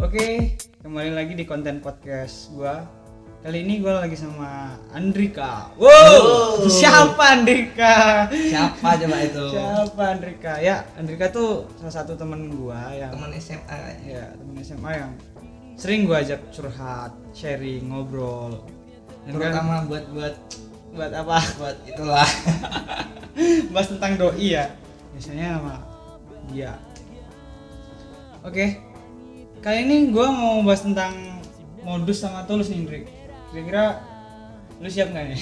Oke, kembali lagi di konten podcast gua. Kali ini gua lagi sama Andrika. Wow, Wow. siapa Andrika? Siapa coba itu? Siapa Andrika? Ya, Andrika tuh salah satu temen gua yang Teman SMA. ya temen SMA yang sering gua ajak curhat, sharing, ngobrol. Dan kan Terutama buat buat buat apa? buat itulah. bahas tentang doi ya biasanya sama dia oke kali ini gue mau bahas tentang modus sama tulus nih Indrik kira-kira lu siap nggak nih?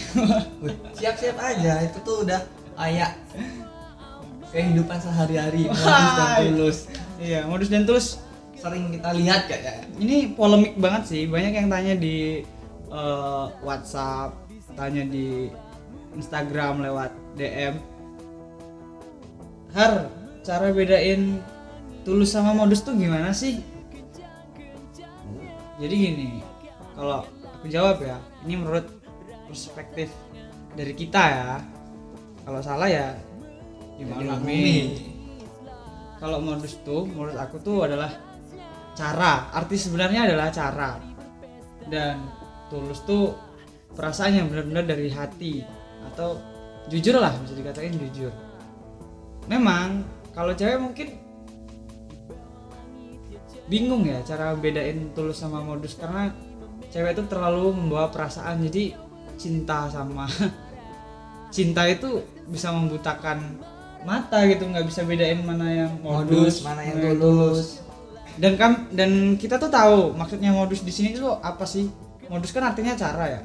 Siap-siap aja itu tuh udah kayak kehidupan sehari-hari modus dan Wah. tulus. iya modus dan tulus Sering kita lihat kayak ini polemik banget sih banyak yang tanya di eh, WhatsApp tanya di Instagram lewat DM Har cara bedain tulus sama modus tuh gimana sih jadi gini kalau aku jawab ya ini menurut perspektif dari kita ya. Kalau salah ya dimaklumi kalau modus tuh menurut aku tuh adalah cara. Arti sebenarnya adalah cara. Dan tulus tuh perasaan yang benar-benar dari hati. Atau jujur lah bisa dikatakan jujur. Memang kalau cewek mungkin bingung ya cara bedain tulus sama modus karena cewek itu terlalu membawa perasaan jadi cinta sama cinta itu bisa membutakan mata gitu nggak bisa bedain mana yang modus, modus, mana yang tulus. dan kam dan kita tuh tahu maksudnya modus di sini tuh apa sih modus kan artinya cara ya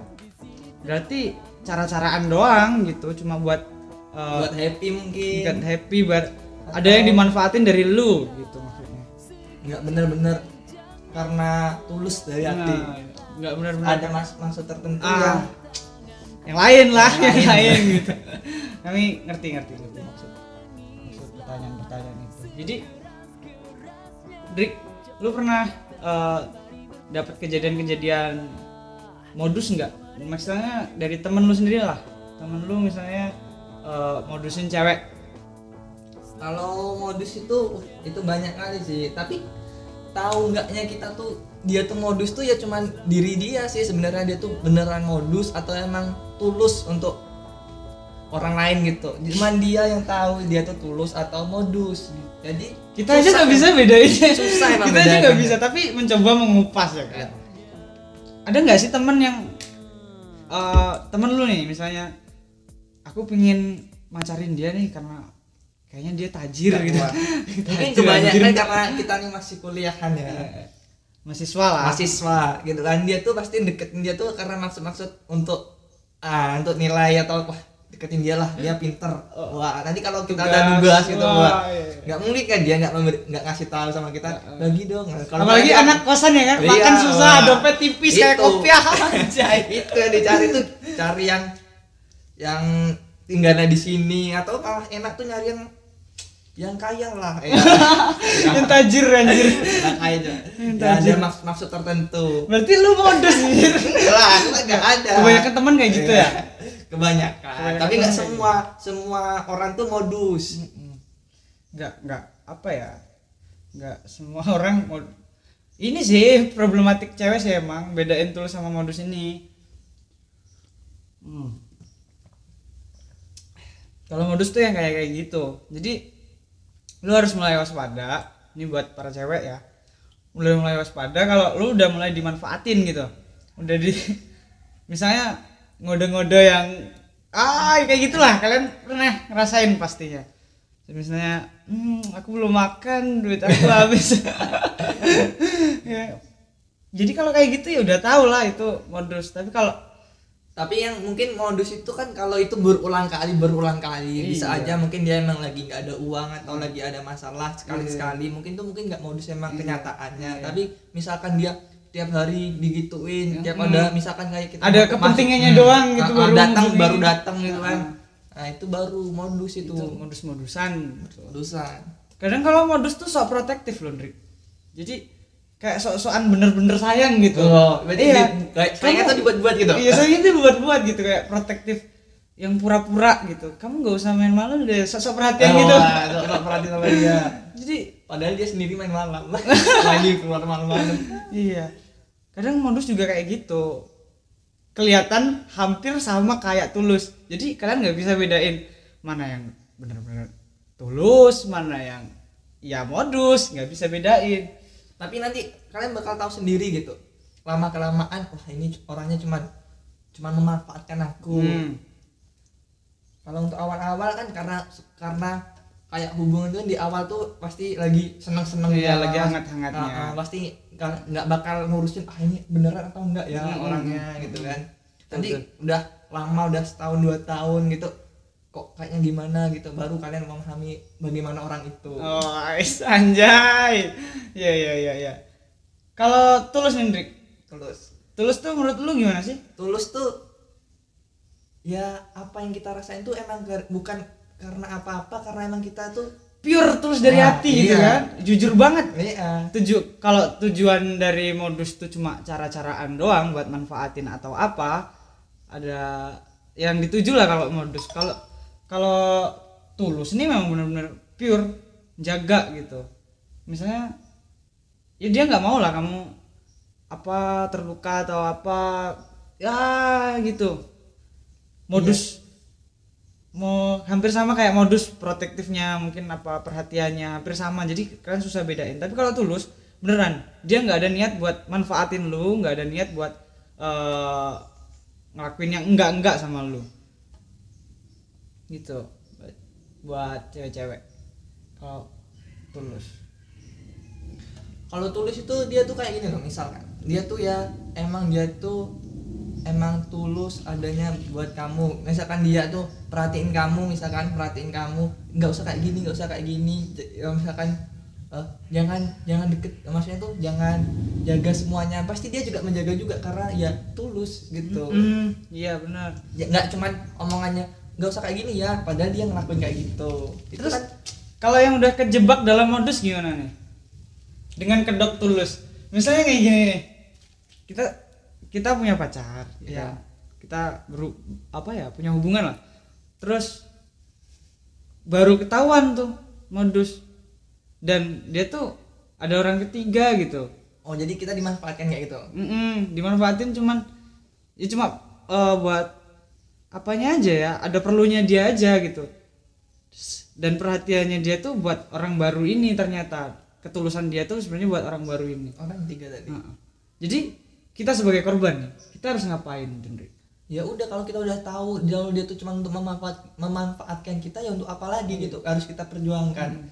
berarti cara-caraan doang gitu cuma buat uh, Buat happy mungkin. buat happy buat ada yang dimanfaatin dari lu gitu Nggak bener-bener karena tulus dari hati. Nah, nggak benar-benar. Ada mas maksud tertentu ah, yang yang lain lah Yang yang lain. lain gitu. Kami ngerti ngerti ngerti maksud maksud pertanyaan-pertanyaan itu. Jadi Drik lu pernah eh, dapat kejadian-kejadian modus nggak? Misalnya dari temen lu sendiri lah. Temen lu misalnya eh, modusin cewek kalau modus itu uh, itu banyak kali sih. Tapi tahu nggaknya kita tuh dia tuh modus tuh ya cuman diri dia sih. Sebenarnya dia tuh beneran modus atau emang tulus untuk orang lain gitu. Cuman dia yang tahu dia tuh tulus atau modus. Jadi kita aja nggak bisa bedain. Susah emang kita aja nggak bisa tapi mencoba mengupas ya kan ada nggak sih temen yang eh, temen lu nih misalnya aku pingin macarin dia nih karena kayaknya dia tajir gitu. Wah. mungkin kebanyakan karena kita nih masih kuliahan ya. Mahasiswa lah. Mahasiswa gitu kan. Dia tuh pasti deketin dia tuh karena maksud-maksud untuk ah untuk nilai atau wah deketin dia lah. Dia pinter. Wah nanti kalau kita ada tugas. gitu Wah, wah iya. nggak mungkin kan dia nggak memberi nggak ngasih tahu sama kita bagi dong. Kalau apalagi nggak- anak kosan ya kan? Iya, makan susah wah. dompet tipis kayak kopiah. Anjay, itu yang dicari tuh cari yang yang tinggalnya di sini atau malah enak tuh nyari yang yang kaya lah ya. yang tajir anjir. Yang kaya aja. Yang Ya, tajir. ada maksud, maksud tertentu. Berarti lu modus. Nih lah aku kan ada. Kebanyakan temen kayak gitu ya? Kebanyakan, Kebanyakan tapi nggak temen kayak semua. semua orang tuh modus. Nggak nggak apa ya? Nggak semua orang mau ini sih problematik cewek sih emang. Bedain tulus sama modus ini. Hmm. kalau modus tuh yang kayak kayak gitu. Jadi lu harus mulai waspada. Ini buat para cewek ya. Mulai mulai waspada kalau lu udah mulai dimanfaatin gitu. Udah di misalnya ngode-ngode yang ah kayak gitulah. Kalian pernah ngerasain pastinya. Misalnya hmm, aku belum makan duit aku habis. Ya. jadi kalau kayak gitu ya udah tau lah itu modus. Tapi kalau tapi yang mungkin modus itu kan kalau itu berulang kali berulang kali bisa Iya. aja mungkin dia emang lagi nggak ada uang atau lagi ada masalah sekali Iya. sekali mungkin tuh mungkin nggak modus emang Iya. kenyataannya Iya. tapi misalkan dia tiap hari digituin tiap Hmm. ada misalkan kayak kita Ada masuk- kepentingannya Hmm. doang gitu, Ah, ah, baru datang hubungin. baru datang gitu kan Ah. nah itu baru modus itu, itu modus-modusan modusan kadang kalau modus tuh sok protektif loh Drik jadi kayak sok-sokan bener-bener sayang gitu. Oh, berarti iya. di- kayak sayangnya tuh dibuat-buat gitu? iya sayangnya tuh buat-buat gitu kayak protektif yang pura-pura gitu. Kamu nggak usah main malam deh sok-sok perhatian Oh, gitu. sok-sok perhatian sama dia. jadi padahal dia sendiri main malam. Lagi keluar malam-malam. Iya. Kadang modus juga kayak gitu. Kelihatan hampir sama kayak tulus. Jadi kalian nggak bisa bedain mana yang benar-benar tulus mana yang ya modus nggak bisa bedain tapi nanti kalian bakal tahu sendiri gitu lama kelamaan wah ini orangnya cuman cuman memanfaatkan aku Hmm. kalau untuk awal-awal kan karena karena kayak hubungan itu kan di awal tuh pasti lagi seneng-seneng Iya, ya. lagi hangat-hangatnya. Ah, ah, pasti nggak bakal ngurusin ah ini beneran atau enggak ya Hmm, orangnya gitu kan nanti udah lama udah setahun dua tahun gitu kok kayaknya gimana gitu baru kalian memahami bagaimana orang itu. Oh anjay. Ya ya ya ya kalau tulus nih Drik terus tulus tuh menurut lu gimana sih? Tulus tuh ya apa yang kita rasain tuh emang gar- bukan karena apa-apa karena emang kita tuh pure tulus dari Wah, hati gitu iya. kan? Jujur banget. Iya. Tuju kalau tujuan dari modus tuh cuma cara-caraan doang buat manfaatin atau apa ada yang dituju lah kalau modus. Kalau kalau tulus ini memang benar-benar pure jaga gitu. Misalnya ya dia nggak mau lah kamu apa terluka atau apa ya gitu. Modus. Mau hampir sama kayak modus protektifnya mungkin apa perhatiannya hampir sama. Jadi kalian susah bedain. Tapi kalau tulus beneran dia nggak ada niat buat manfaatin lu nggak ada niat buat eh, ngelakuin yang enggak enggak sama lu gitu. Buat- cewek-cewek. Kalau tulus. Kalau tulis itu dia tuh kayak gini loh misalkan. Dia tuh ya emang dia tuh emang tulus adanya buat kamu. Misalkan dia tuh perhatiin kamu misalkan perhatiin kamu. Nggak usah kayak gini nggak usah kayak gini. Ya misalkan eh, jangan jangan deket. Maksudnya tuh jangan jaga semuanya. Pasti dia juga menjaga juga karena ya tulus gitu. Hmm, iya benar. Ya nggak cuman omongannya nggak usah kayak gini ya padahal dia ngelakuin kayak gitu itu Terus kan kalau yang udah kejebak dalam modus gimana nih? Dengan kedok tulus. Misalnya kayak gini nih. Kita kita punya pacar, Iya. ya. Kita beru apa ya, punya hubungan lah. Terus baru ketahuan tuh modus dan dia tuh ada orang ketiga gitu. oh jadi kita dimanfaatkan kayak gitu Mm-mm, dimanfaatin cuman ya cuma eh, buat apanya aja ya ada perlunya dia aja gitu. Dan perhatiannya dia tuh buat orang baru ini ternyata. Ketulusan dia tuh sebenarnya buat orang baru ini. Orang tiga tadi. Heeh. jadi kita sebagai korban kita harus ngapain Dendri? ya udah kalau kita udah tahu kalau dia tuh cuma untuk memanfaat, memanfaatkan kita ya untuk apa lagi gitu? Harus kita perjuangkan.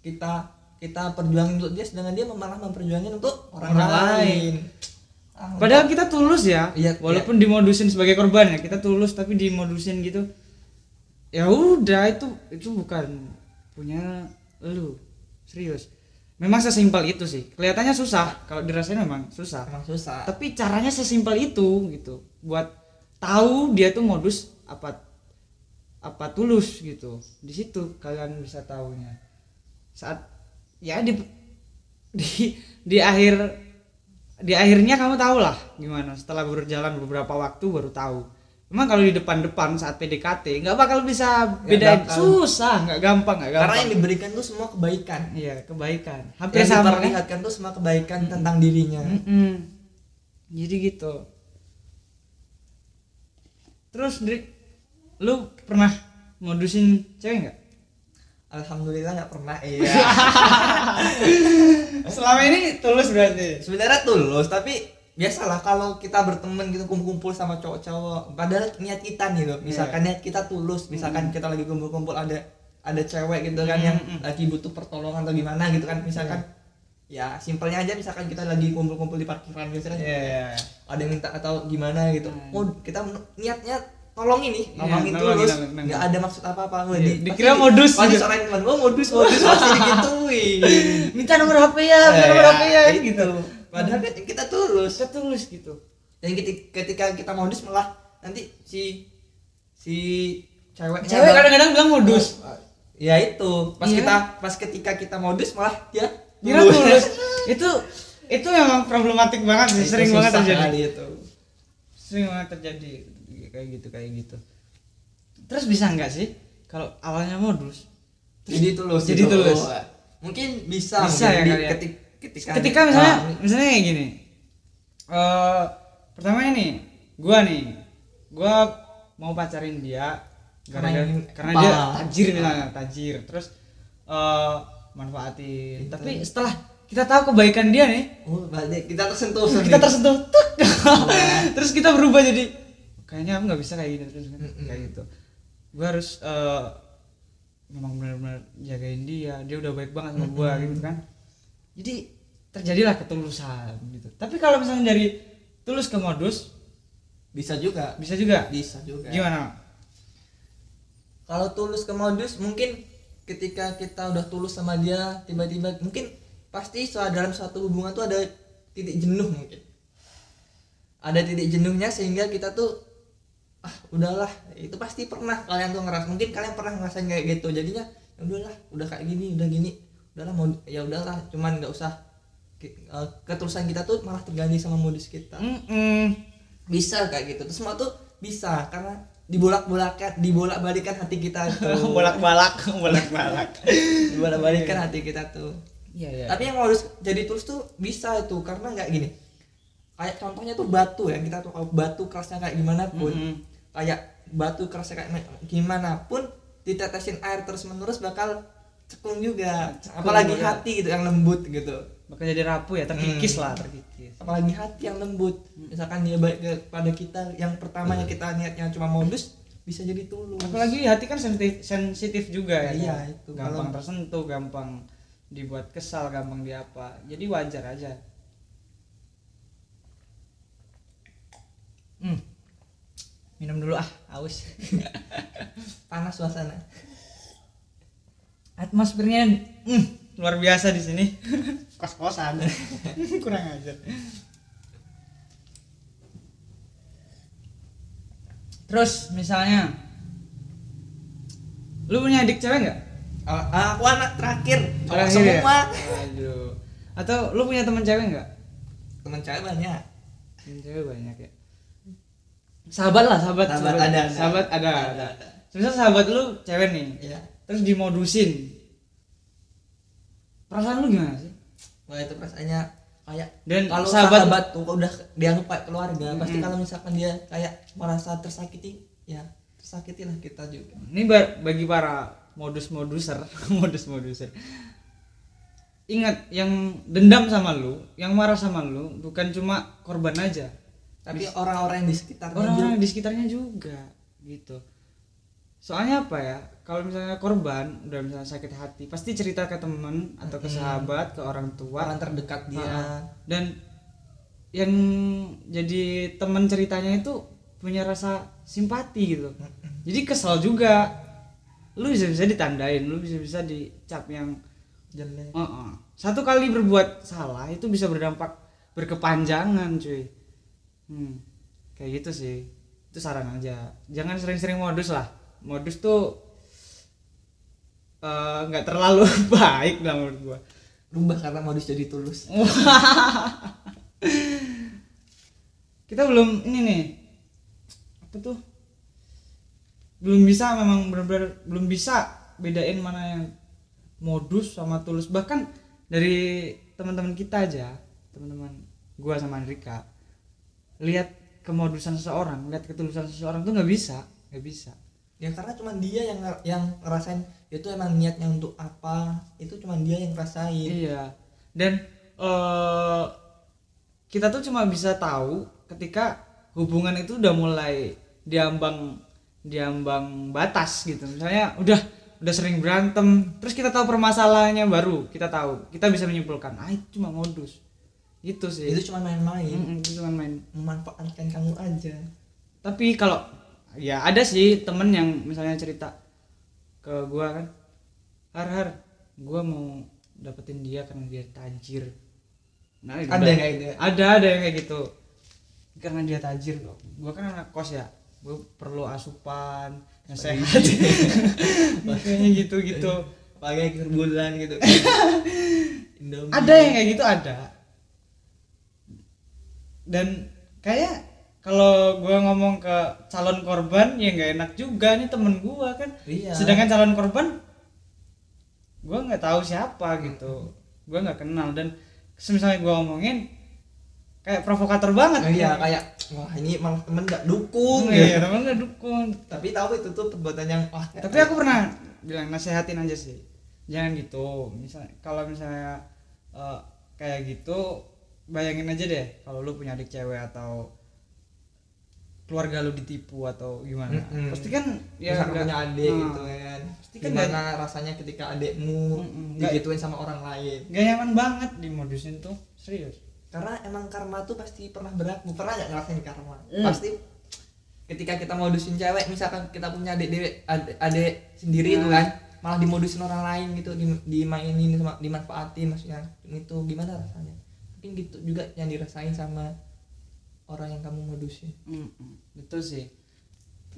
Kita kita perjuangin untuk dia sedangkan dia malah memperjuangin untuk orang, Orang lain, lain. Ah, padahal kita tulus ya Iya, walaupun dimodusin sebagai korban ya kita tulus tapi dimodusin gitu. Ya udah itu itu bukan punya lu serius. Memang sesimpel itu sih kelihatannya susah kalau dirasain memang susah. Emang susah. Tapi caranya sesimpel itu gitu buat tahu dia tuh modus apa apa tulus gitu. Di situ kalian bisa tahunya saat ya di di di akhir di akhirnya kamu tahu lah gimana setelah berjalan beberapa waktu baru tahu Emang kalau di depan-depan saat PDKT nggak bakal bisa bakal. susah nggak gampang nggak gampang karena yang diberikan tuh semua kebaikan iya kebaikan hampir yang sama kan? diperlihatkan tuh semua kebaikan tentang dirinya Mm-mm. Jadi gitu. Terus Drik, lu pernah modusin cewek nggak? Alhamdulillah nggak pernah iya. Selama ini tulus berarti. sebenarnya tulus tapi biasalah kalau kita berteman gitu kumpul-kumpul sama cowok-cowok padahal niat kita nih loh. Misalkan niat kita tulus misalkan kita lagi kumpul-kumpul ada ada cewek gitu kan Hmm, yang lagi butuh pertolongan atau gimana gitu kan misalkan. Ya simpelnya aja misalkan kita lagi kumpul-kumpul di parkiran gitu kan. Iya. ada yang minta atau gimana gitu. Oh kita niatnya tolongin nih Iya, tulus nolongin, nolongin. nggak ada maksud apa-apa Wah, Iya, di- dikira pasti- modus pasti gitu. orang teman oh modus modus pasti digituin Minta nomor HP ya, minta Eh, nomor HP ya gitu. padahal kan kita tulus Kita tulus gitu. dan keti- ketika kita modus malah nanti si si Cewek bak- kadang-kadang bilang modus. ya itu pas Iya. kita pas ketika kita modus malah dia Kira tulus. itu itu memang problematik banget sih, Itu sering banget terjadi. itu Sering banget terjadi kayak gitu kayak gitu. Terus bisa nggak sih kalau awalnya modus jadi tulus Jadi gitu. tulus. mungkin bisa, Bisa mungkin ya di- ya. ketik- ketika ketika misalnya Ah, misalnya kayak gini eh pertama ini gua nih gua mau pacarin dia Karena karena apa? dia tajir misalnya tajir terus eh manfaatin Gitu. tapi setelah kita tahu kebaikan dia nih oh balik kita tersentuh kita tersentuh tuk. terus kita berubah jadi kayaknya aku nggak bisa kayak gini terus kan? Kayak gitu. Gue harus eh, memang benar-benar jagain dia. Dia udah baik banget sama gue Mm-mm. gitu kan? Jadi terjadilah ketulusan gitu. Tapi kalau misalnya dari tulus ke modus bisa juga. bisa juga? Bisa juga. Gimana? Kalau tulus ke modus mungkin ketika kita udah tulus sama dia tiba-tiba mungkin pasti soal dalam suatu hubungan tuh ada titik jenuh mungkin. Ada titik jenuhnya sehingga kita tuh ah udahlah itu pasti pernah kalian tuh ngeras mungkin kalian pernah ngerasain kayak gitu. Jadinya ya udahlah udah kayak gini udah gini. Udahlah mau ya udahlah cuman nggak usah. Eh, ketulusan kita tuh malah terganti sama modus kita. Mm-mm. bisa kayak gitu. Terus semua tuh bisa karena dibolak-bolakan dibolak-balikan hati kita tuh. Bolak-balak bolak-balak. Dibolak-balikan hati kita tuh. Iya iya. Tapi yang harus jadi tulus tuh bisa itu karena nggak gini. Kayak contohnya tuh batu ya kita tuh kalau batu kerasnya kayak gimana pun. Mm-mm. Kayak batu kerasnya kayak ma- gimana pun ditetesin air terus menerus bakal cekung juga Cekung apalagi juga. hati gitu yang lembut gitu bakal jadi rapuh ya terkikis Hmm. lah terkikis apalagi hati yang lembut misalkan dia baik kepada kita yang pertamanya kita niatnya cuma modus bisa jadi tulus apalagi hati kan sensitif, sensitif juga ya Iya, kan? itu. gampang Kalau- tersentuh gampang dibuat kesal gampang diapa jadi wajar aja hmm. Minum dulu ah aus panas suasana. Atmosfernya hmm, luar biasa di sini. Kos kosan kurang ajar. Terus misalnya lu punya adik cewek nggak? Ah, aku anak terakhir. Cowok ya? semua. Aduh. Atau lu punya teman cewek nggak? teman cewek banyak. Teman cewek banyak ya. Sahabat lah, sahabat. Sahabat ada, ada. Sahabat ada, ada. Misal sahabat lu cewek nih, ya terus dimodusin. Perasaan lu gimana sih? wah itu perasaannya kayak Dan kalau sahabat- sahabat, tuh udah dianggap keluarga pasti Mm-mm. kalau misalkan dia kayak merasa tersakiti ya tersakiti lah kita juga Ini ba- bagi para modus-moduser, modus-moduser. Ingat yang dendam sama lu, yang marah sama lu bukan cuma korban aja, tapi orang-orang yang di sekitarnya orang-orang di sekitarnya juga gitu. Soalnya apa ya kalau misalnya korban udah misalnya sakit hati pasti cerita ke temen atau ke sahabat ke orang tua. Orang terdekat dia. Ah, dan yang jadi temen ceritanya itu punya rasa simpati gitu. Jadi kesel juga. Lu bisa bisa ditandain lu bisa bisa dicap yang jelek. Heeh. satu kali berbuat salah itu bisa berdampak berkepanjangan cuy hmm. kayak gitu sih. Itu saran aja. Jangan sering-sering modus lah. Modus tuh eh, nggak terlalu baik lah menurut gua. Rubah karena modus jadi tulus. Kita belum ini nih. Apa tuh? Belum bisa memang benar-benar belum bisa bedain mana yang modus sama tulus. Bahkan dari teman-teman kita aja teman-teman gua sama Rika lihat kemodusan seseorang lihat ketulusan seseorang tuh nggak bisa nggak bisa ya karena cuma dia yang yang ngerasain itu emang niatnya untuk apa itu cuma dia yang ngerasain Iya. Dan eh kita tuh cuma bisa tahu ketika hubungan itu udah mulai diambang diambang batas gitu. Misalnya udah udah sering berantem, terus kita tahu permasalahannya baru, kita tahu, kita bisa menyimpulkan, ah itu cuma modus. Gitu sih. itu cuma main-main. Mm-mm, itu cuma main. memanfaatkan kamu aja. Tapi kalau ya ada sih temen yang misalnya cerita ke gua kan, har har, gua mau dapetin dia karena dia tajir. Nah, ada yang kayak gitu ya? ada ada yang kayak gitu. Karena dia tajir loh gua kan anak kos ya gua perlu asupan yang sehat. Makanya gitu gitu pakai akhir bulan gitu. Ada yang kayak gitu ada dan kayak kalau gua ngomong ke calon korban ya nggak enak juga. Nih temen gua kan. Iya. Sedangkan calon korban gue nggak tahu siapa gitu. Gue nggak kenal. Dan misalnya gue ngomongin kayak provokator banget. Nah, iya kayak wah ini malah temen gak dukung. Iya gitu. temen nggak dukung. Tapi tahu itu tuh perbuatan yang wah tapi aku pernah bilang nasehatin aja sih. Jangan gitu. Misalnya kalau misalnya eh, kayak gitu bayangin aja deh kalau lu punya adik cewek atau keluarga lu ditipu atau gimana. Mm-mm. pasti kan ya nggak- punya adik Nah, gitu kan. Pasti kan gimana rasanya ketika adikmu Mm-mm, nggak- digituin sama orang lain? nggak nyaman banget di modusin tuh serius. Karena emang karma tuh pasti pernah berlaku pernah nggak ngerasain karma? Hmm. pasti ketika kita modusin cewek misalkan kita punya adik adik, adik sendiri itu Nah. kan malah dimodusin orang lain gitu di- dimainin sama dimanfaatin maksudnya. Itu gimana rasanya mungkin gitu juga yang dirasain sama orang yang kamu modusin Mm-mm, betul sih.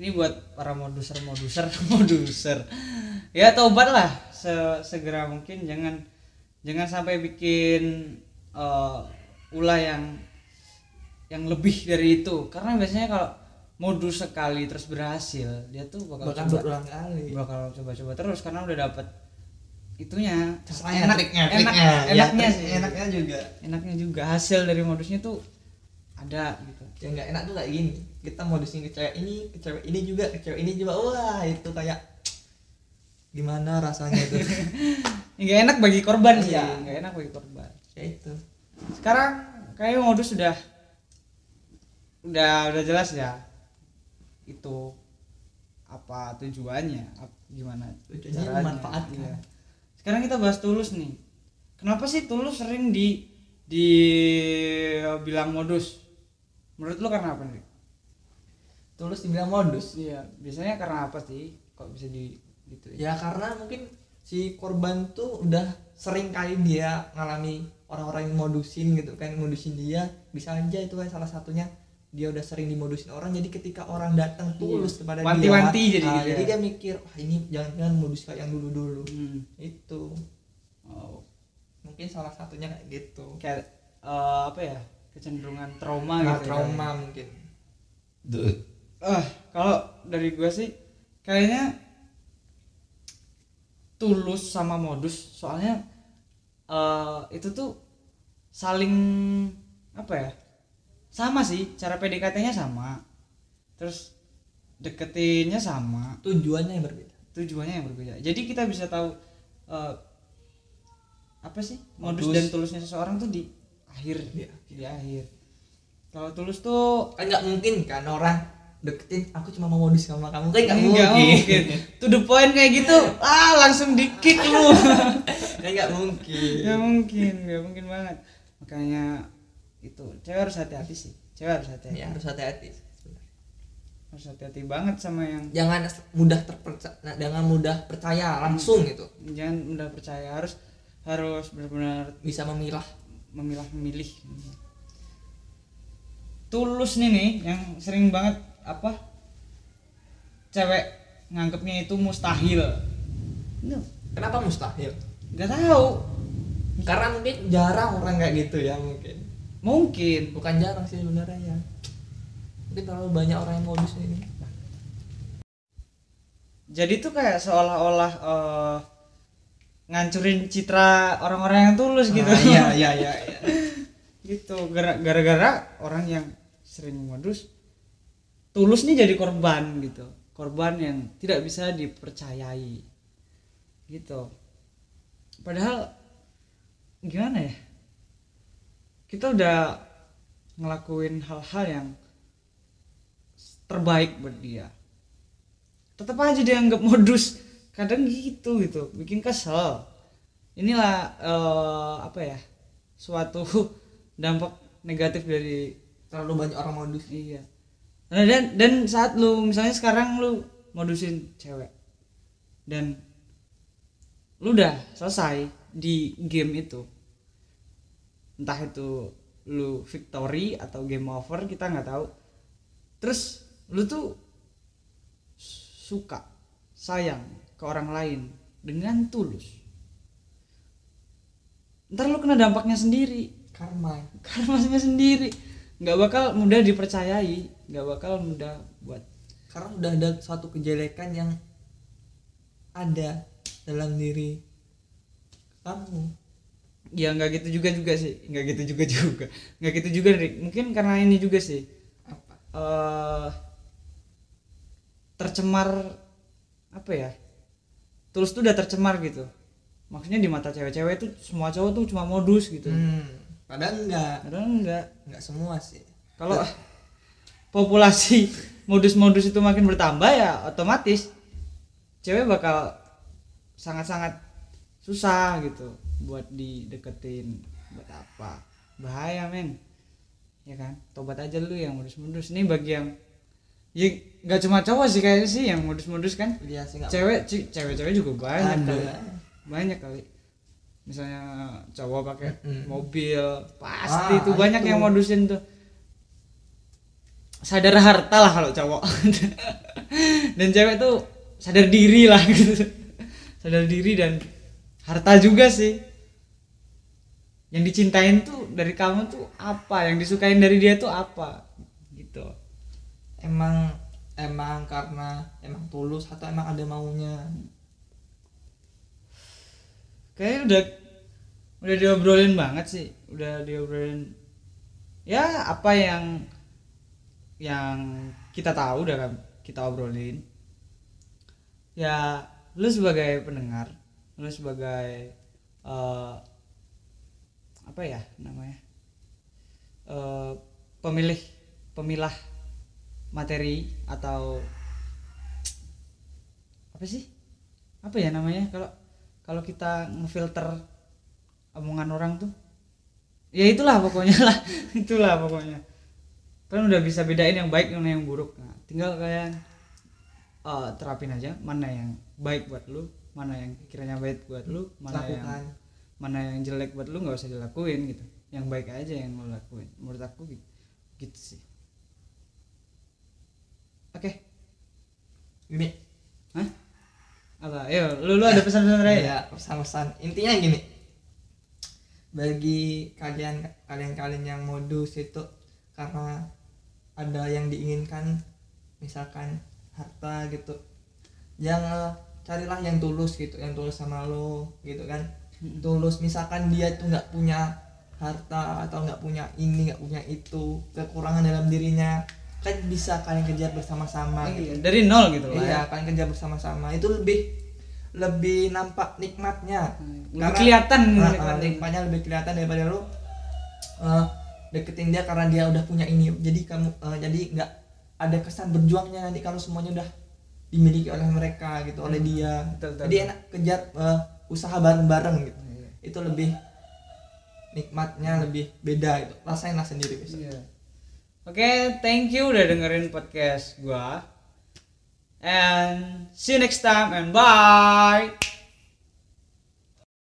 Ini buat para moduser moduser. Moduser ya tobat lah se- segera mungkin. Jangan jangan sampai bikin eh, ulah yang yang lebih dari itu. Karena biasanya kalau modus sekali terus berhasil dia tuh bakal bahkan coba. berulang kali. Bakal coba-coba terus karena udah dapet itunya. Enak. triknya, enak. triknya. Ya, enaknya trik- sih. enaknya juga. Enaknya juga. Hasil dari modusnya tuh ada gitu. Yang nggak enak tuh kayak gini. Kita modusin ke cewek ini ke cewek ini juga ke cewek ini juga. Wah itu kayak gimana rasanya tuh? Nggak enak bagi korban sih. Iya. nggak enak bagi korban. Ya itu. Sekarang kayak modus sudah udah udah jelas ya. Itu apa tujuannya? Ap- gimana Tujuannya memanfaatkan. Sekarang kita bahas tulus nih. Kenapa sih tulus sering di di bilang modus? Menurut lu karena apa nih? Tulus dibilang modus? Iya biasanya karena apa sih? Kok bisa di gitu ya karena mungkin si korban tuh udah sering kali dia ngalami orang-orang yang modusin gitu kan modusin dia bisa aja itu kan salah satunya dia udah sering dimodusin orang jadi ketika orang datang tulus kepada Iya. Wanti-wanti dia jadi ah, gitu jadi ya. dia mikir wah ini jangan-jangan modus kayak yang dulu-dulu Hmm. itu Oh. mungkin salah satunya kayak gitu kayak eh, apa ya kecenderungan trauma Nah, gitu ya. trauma mungkin Ah, kalau dari gua sih kayaknya tulus sama modus soalnya eh itu tuh saling apa ya sama sih cara PDKT-nya sama. Terus deketinnya sama. Tujuannya yang berbeda? Tujuannya yang berbeda. Jadi kita bisa tahu eh, apa sih modus, Modus. dan tulusnya seseorang tuh di akhir. Di di akhir. Kalau tulus tuh kan nggak mungkin kan orang deketin aku cuma mau modus sama kamu. Kan nggak Nggak mungkin. to the point kayak gitu ah langsung di kick lu kan nggak mungkin. Nggak mungkin nggak mungkin banget. Makanya itu cewek harus hati-hati sih. Cewek harus hati-hati. Ya harus hati-hati harus hati-hati banget sama yang jangan mudah terpercaya jangan mudah percaya langsung gitu. Jangan mudah percaya harus harus benar-benar bisa memilah. Memilah memilih. Tulus nih nih yang sering banget apa cewek nganggapnya itu mustahil. Itu kenapa mustahil? Nggak tahu. Karena mungkin jarang orang kayak gitu ya mungkin mungkin. Bukan jarang sih sebenarnya ya. Mungkin terlalu banyak orang yang modus ini. Jadi tuh kayak seolah-olah eh, ngancurin citra orang-orang yang tulus gitu. Ah, iya iya iya iya. gitu. Gara- gara-gara orang yang sering modus tulus nih jadi korban gitu. Korban yang tidak bisa dipercayai. Gitu. Padahal gimana ya kita udah ngelakuin hal-hal yang terbaik buat dia. Tetap aja dia anggap modus kadang gitu gitu bikin kesel. Inilah eh, apa ya suatu dampak negatif dari terlalu banyak orang modus. Iya. Nah, dan dan saat lu misalnya sekarang lu modusin cewek dan lu udah selesai di game itu entah itu lu victory atau game over kita nggak tahu. Terus lu tuh suka sayang ke orang lain dengan tulus. Ntar lu kena dampaknya sendiri. Karma. Karmanya sendiri. Nggak bakal mudah dipercayai nggak bakal mudah buat. Karena udah ada suatu kejelekan yang ada dalam diri kamu ya nggak gitu juga juga sih. Nggak gitu juga juga. Nggak gitu juga Rick. mungkin karena ini juga sih. Apa eh tercemar apa ya tulus tuh udah tercemar gitu. Maksudnya di mata cewek-cewek tuh semua cowok tuh cuma modus gitu. Hmm, padahal enggak padahal enggak enggak semua sih. Kalau populasi modus-modus itu makin bertambah ya otomatis cewek bakal sangat-sangat susah gitu buat dideketin. Buat apa? Bahaya men. Ya kan? Tobat aja lu yang modus-modus. Ini bagi yang ya nggak cuma cowok sih kayaknya sih yang modus-modus kan. Dia sih cewek cewek-cewek juga banyak ada. kali. Banyak kali. Misalnya cowok pakai Mm-mm. mobil pasti Ah, tuh banyak itu. yang modusin tuh. Sadar harta lah kalau cowok. Dan cewek tuh sadar diri lah gitu. Sadar diri dan harta juga sih yang dicintain tuh dari kamu tuh apa? Yang disukain dari dia tuh apa? Gitu. Emang emang karena emang tulus atau emang ada maunya? Kayaknya udah udah diobrolin banget sih. Udah diobrolin ya apa yang yang kita tahu udah kan kita obrolin. Ya lu sebagai pendengar lu sebagai eh, apa ya namanya Eh, pemilih pemilah materi atau apa sih? Apa ya namanya? Kalau kalau kita ngefilter omongan orang tuh ya itulah pokoknya lah itulah pokoknya. Kan udah bisa bedain yang baik mana yang buruk. Nah, tinggal kalian eh, terapin aja mana yang baik buat lu mana yang kiranya baik buat lu mana yang lakukan mana yang jelek buat lu nggak usah dilakuin gitu. Yang baik aja yang lu lakuin. Menurut aku gitu, gitu sih. Oke. Gini Hah? apa? Ayo lu lu ada pesan-pesan terakhir? Ya pesan-pesan. Intinya gini. Bagi kalian kalian kalian yang modus itu karena ada yang diinginkan misalkan harta gitu jangan carilah yang tulus gitu yang tulus sama lo gitu kan tulus misalkan dia tuh nggak punya harta atau nggak punya ini nggak punya itu kekurangan dalam dirinya kan bisa kalian kejar bersama-sama gitu Iya, dari nol gitu lah Iya, ya. kalian kerja bersama-sama itu lebih lebih nampak nikmatnya. lebih Karena- kelihatan Nah, nikmatnya. nikmatnya lebih kelihatan daripada lu uh, deketin dia karena dia udah punya ini. Jadi kamu uh, jadi nggak ada kesan berjuangnya nanti kalau semuanya udah dimiliki oleh mereka gitu, oleh dia. Hmm. Betul, betul, jadi betul. enak kejar uh, usaha bareng-bareng gitu. Iya. Itu lebih nikmatnya lebih beda gitu. Rasain lah sendiri besok. Iya. Oke, thank you udah dengerin podcast gua. And see you next time and bye.